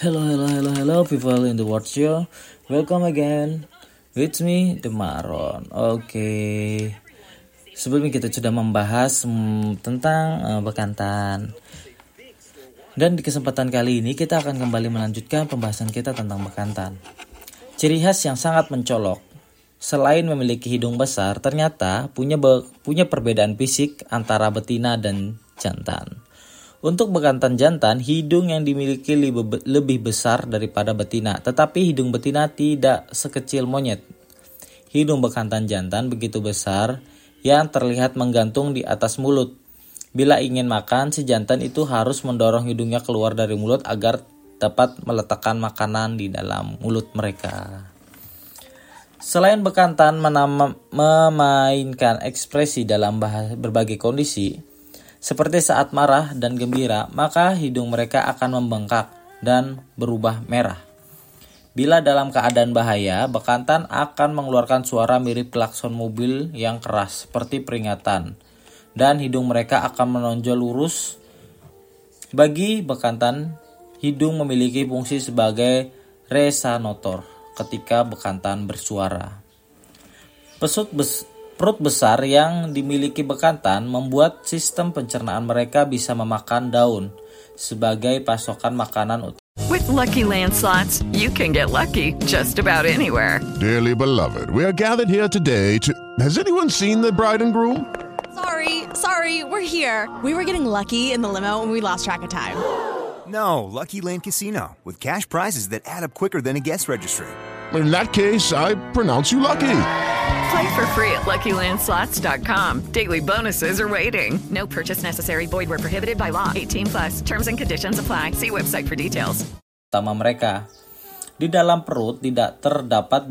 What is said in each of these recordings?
Hello, hello, hello, hello, people in the world show. Welcome again with me, The Maron. Oke, sebelumnya kita sudah membahas hmm, tentang uh, bekantan. Dan di kesempatan kali ini kita akan kembali melanjutkan pembahasan kita tentang bekantan. Ciri khas yang sangat mencolok. Selain memiliki hidung besar, ternyata punya be- punya perbedaan fisik antara betina dan jantan. Untuk bekantan jantan, hidung yang dimiliki lebih, besar daripada betina, tetapi hidung betina tidak sekecil monyet. Hidung bekantan jantan begitu besar yang terlihat menggantung di atas mulut. Bila ingin makan, si jantan itu harus mendorong hidungnya keluar dari mulut agar dapat meletakkan makanan di dalam mulut mereka. Selain bekantan memainkan ekspresi dalam berbagai kondisi, seperti saat marah dan gembira, maka hidung mereka akan membengkak dan berubah merah. Bila dalam keadaan bahaya, bekantan akan mengeluarkan suara mirip klakson mobil yang keras seperti peringatan. Dan hidung mereka akan menonjol lurus. Bagi bekantan, hidung memiliki fungsi sebagai resanotor ketika bekantan bersuara. Pesut bes Perut besar yang dimiliki bekantan membuat sistem pencernaan mereka bisa memakan daun sebagai pasokan makanan utama. With lucky landslots, you can get lucky just about anywhere. Dearly beloved, we are gathered here today to. Has anyone seen the bride and groom? Sorry, sorry, we're here. We were getting lucky in the limo and we lost track of time. No, Lucky Land Casino, with cash prizes that add up quicker than a guest registry. In that case, I pronounce you lucky. Play for free at LuckyLandSlots.com. Daily bonuses are waiting. No purchase necessary. Void were prohibited by law. 18 plus. Terms and conditions apply. See website for details. Utama mereka. Di dalam perut tidak terdapat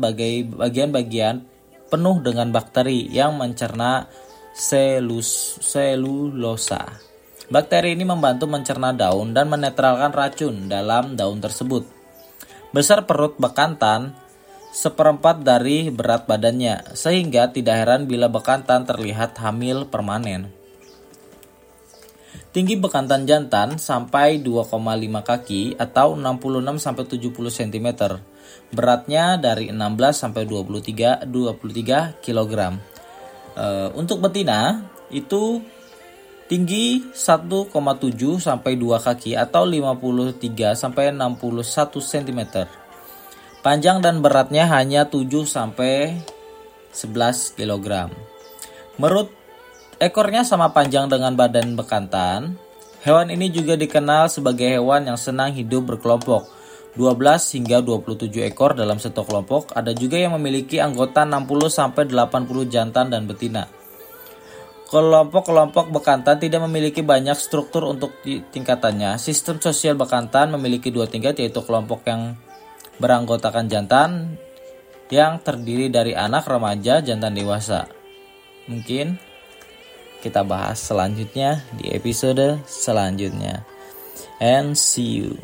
bagian-bagian penuh dengan bakteri yang mencerna selus, selulosa. Bakteri ini membantu mencerna daun dan menetralkan racun dalam daun tersebut. Besar perut bekantan seperempat dari berat badannya, sehingga tidak heran bila bekantan terlihat hamil permanen. Tinggi bekantan jantan sampai 2,5 kaki atau 66 sampai 70 cm. Beratnya dari 16 sampai 23 23 kg. Untuk betina itu tinggi 1,7 sampai 2 kaki atau 53 sampai 61 cm. Panjang dan beratnya hanya 7 sampai 11 kg. Menurut ekornya sama panjang dengan badan bekantan. Hewan ini juga dikenal sebagai hewan yang senang hidup berkelompok. 12 hingga 27 ekor dalam satu kelompok. Ada juga yang memiliki anggota 60 sampai 80 jantan dan betina. Kelompok-kelompok bekantan tidak memiliki banyak struktur untuk tingkatannya. Sistem sosial bekantan memiliki dua tingkat yaitu kelompok yang beranggotakan jantan yang terdiri dari anak remaja jantan dewasa. Mungkin kita bahas selanjutnya di episode selanjutnya. And see you.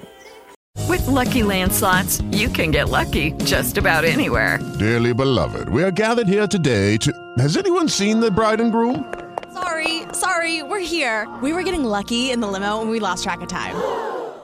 With lucky landslots, you can get lucky just about anywhere. Dearly beloved, we are gathered here today to. Has anyone seen the bride and groom? Sorry, sorry, we're here. We were getting lucky in the limo and we lost track of time.